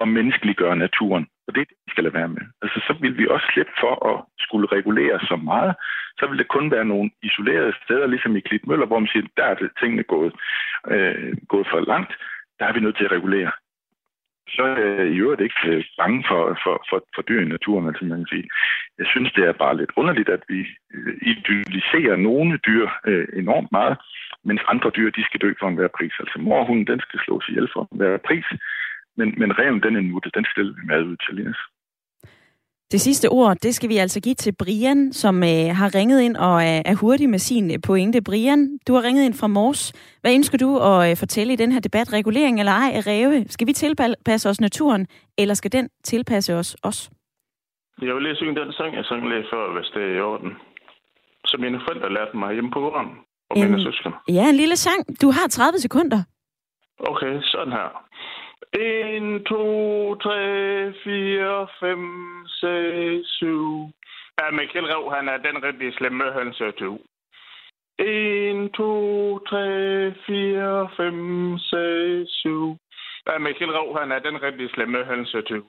at menneskeliggøre naturen. Og det er det, vi skal lade være med. Altså, så vil vi også slippe for at skulle regulere så meget. Så vil det kun være nogle isolerede steder, ligesom i Klitmøller, hvor man siger, der er det tingene gået, øh, gået for langt. Der er vi nødt til at regulere. Så er jeg i øvrigt ikke øh, bange for, for, for, for dyr i naturen, altså man kan sige. Jeg synes, det er bare lidt underligt, at vi øh, idylliserer nogle dyr øh, enormt meget, mens andre dyr, de skal dø for enhver pris. Altså morhunden, den skal slås ihjel for enhver pris. Men, men reven, den er nuttet. Den stiller vi mad ud til, Linus. Det sidste ord, det skal vi altså give til Brian, som øh, har ringet ind og er, er hurtig med sin øh, pointe. Brian, du har ringet ind fra Mors. Hvad ønsker du at øh, fortælle i den her debat? Regulering eller ej af ræve? Skal vi tilpasse os naturen, eller skal den tilpasse os os? Jeg vil lige synge den sang, jeg sang lige før, hvis det er i orden. Som mine forældre lærte mig hjemme på gården. Og En- mine søskende. Ja, en lille sang. Du har 30 sekunder. Okay, sådan her. 1, 2, 3, 4, 5, 6, 7. Ja, Michael Rev, han er den rigtig slemme hønsetyv. 1, 2, 3, 4, 5, 6, 7. Ja, Michael Rev, han er den rigtig slemme hønsetyv.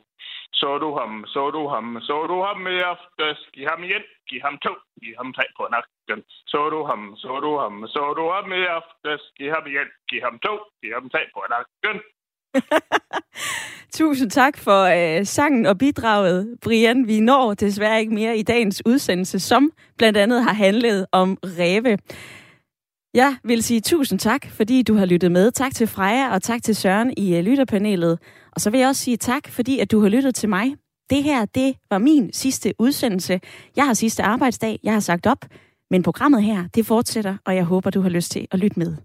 Så du ham, så du ham, så du ham i aftes. Giv ham igen, giv ham to, giv ham tre på nakken. Så du ham, så du ham, så du ham i aftes. Giv ham igen, giv ham to, giv ham tre på nakken. Tusind tak for øh, sangen og bidraget, Brian. Vi når desværre ikke mere i dagens udsendelse, som blandt andet har handlet om ræve. Jeg vil sige tusind tak, fordi du har lyttet med. Tak til Freja og tak til Søren i øh, lytterpanelet. Og så vil jeg også sige tak, fordi at du har lyttet til mig. Det her, det var min sidste udsendelse. Jeg har sidste arbejdsdag, jeg har sagt op. Men programmet her, det fortsætter, og jeg håber, du har lyst til at lytte med.